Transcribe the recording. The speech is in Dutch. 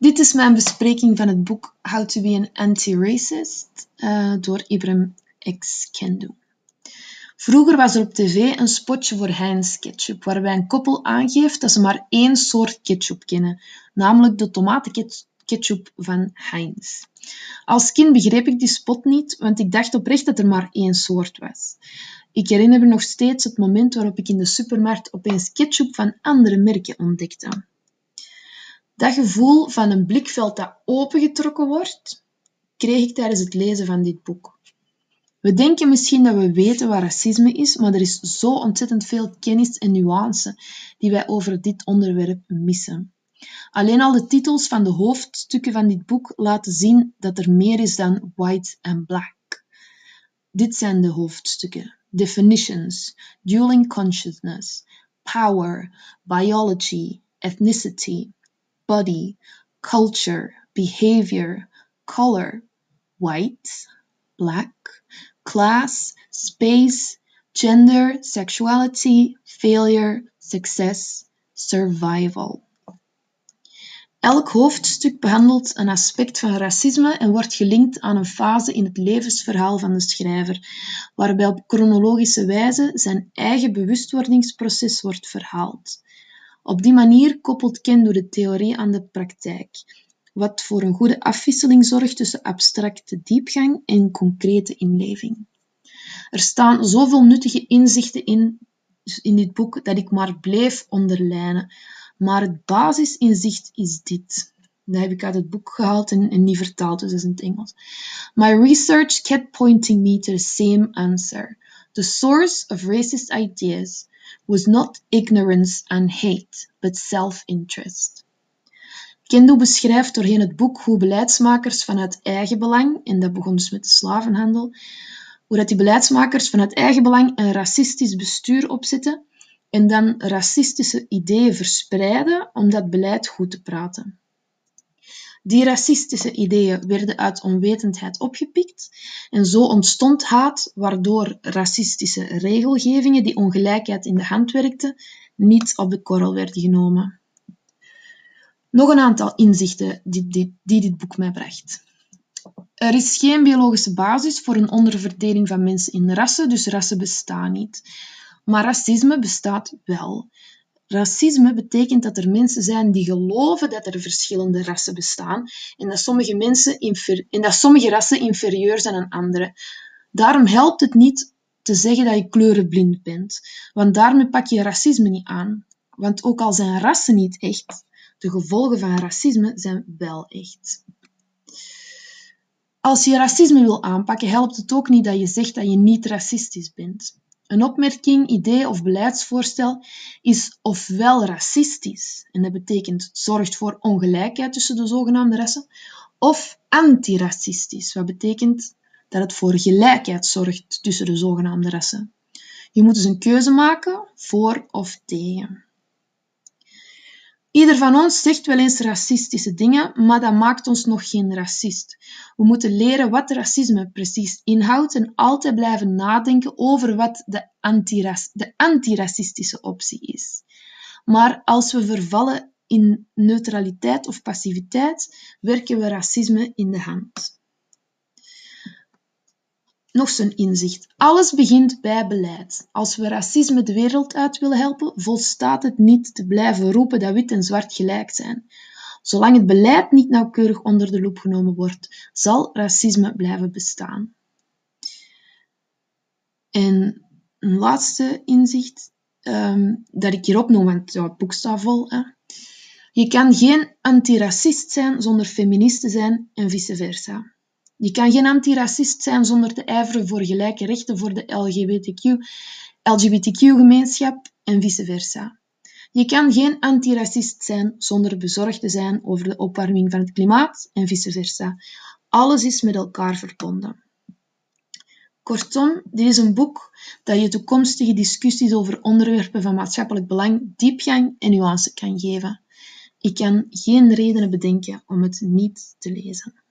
Dit is mijn bespreking van het boek How to be an Anti-Racist uh, door Ibram X. Kendi. Vroeger was er op tv een spotje voor Heinz ketchup, waarbij een koppel aangeeft dat ze maar één soort ketchup kennen, namelijk de tomatenketchup van Heinz. Als kind begreep ik die spot niet, want ik dacht oprecht dat er maar één soort was. Ik herinner me nog steeds het moment waarop ik in de supermarkt opeens ketchup van andere merken ontdekte. Dat gevoel van een blikveld dat opengetrokken wordt, kreeg ik tijdens het lezen van dit boek. We denken misschien dat we weten wat racisme is, maar er is zo ontzettend veel kennis en nuance die wij over dit onderwerp missen. Alleen al de titels van de hoofdstukken van dit boek laten zien dat er meer is dan white and black. Dit zijn de hoofdstukken. Definitions, dueling consciousness, power, biology, ethnicity, body, culture, behavior, color, white, black, class, space, gender, sexuality, failure, success, survival. Elk hoofdstuk behandelt een aspect van racisme en wordt gelinkt aan een fase in het levensverhaal van de schrijver, waarbij op chronologische wijze zijn eigen bewustwordingsproces wordt verhaald. Op die manier koppelt Kendo de theorie aan de praktijk, wat voor een goede afwisseling zorgt tussen abstracte diepgang en concrete inleving. Er staan zoveel nuttige inzichten in, in dit boek dat ik maar bleef onderlijnen, maar het basisinzicht is dit. Dat heb ik uit het boek gehaald en, en niet vertaald, dus dat is in het Engels. My research kept pointing me to the same answer. The source of racist ideas was not ignorance and hate, but self-interest. Kendo beschrijft doorheen het boek hoe beleidsmakers vanuit eigen belang, en dat begon dus met de slavenhandel, hoe dat die beleidsmakers vanuit eigen belang een racistisch bestuur opzetten en dan racistische ideeën verspreiden om dat beleid goed te praten. Die racistische ideeën werden uit onwetendheid opgepikt en zo ontstond haat, waardoor racistische regelgevingen die ongelijkheid in de hand werkten, niet op de korrel werden genomen. Nog een aantal inzichten die, die, dit boek mij bracht. Er is geen biologische basis voor een onderverdeling van mensen in rassen, dus rassen bestaan niet. Maar racisme bestaat wel. Racisme betekent dat er mensen zijn die geloven dat er verschillende rassen bestaan en dat sommige, mensen en dat sommige rassen inferieur zijn aan andere. Daarom helpt het niet te zeggen dat je kleurenblind bent, want daarmee pak je racisme niet aan. Want ook al zijn rassen niet echt, de gevolgen van racisme zijn wel echt. Als je racisme wil aanpakken, helpt het ook niet dat je zegt dat je niet racistisch bent. Een opmerking, idee of beleidsvoorstel is ofwel racistisch, en dat betekent zorgt voor ongelijkheid tussen de zogenaamde rassen, of antiracistisch, wat betekent dat het voor gelijkheid zorgt tussen de zogenaamde rassen. Je moet dus een keuze maken voor of tegen. Ieder van ons zegt wel eens racistische dingen, maar dat maakt ons nog geen racist. We moeten leren wat racisme precies inhoudt en altijd blijven nadenken over wat de, antiras de antiracistische optie is. Maar als we vervallen in neutraliteit of passiviteit, werken we racisme in de hand. Nog zo'n inzicht. Alles begint bij beleid. Als we racisme de wereld uit willen helpen, volstaat het niet te blijven roepen dat wit en zwart gelijk zijn. Zolang het beleid niet nauwkeurig onder de loep genomen wordt, zal racisme blijven bestaan. En een laatste inzicht um, dat ik hier opnoem, want ja, het boek staat vol. Hè. Je kan geen antiracist zijn zonder feminist te zijn en vice versa. Je kan geen antiracist zijn zonder te ijveren voor gelijke rechten voor de LGBTQ, LGBTQ-gemeenschap en vice versa. Je kan geen antiracist zijn zonder bezorgd te zijn over de opwarming van het klimaat en vice versa. Alles is met elkaar verbonden. Kortom, dit is een boek dat je toekomstige discussies over onderwerpen van maatschappelijk belang diepgang en nuance kan geven. Ik kan geen redenen bedenken om het niet te lezen.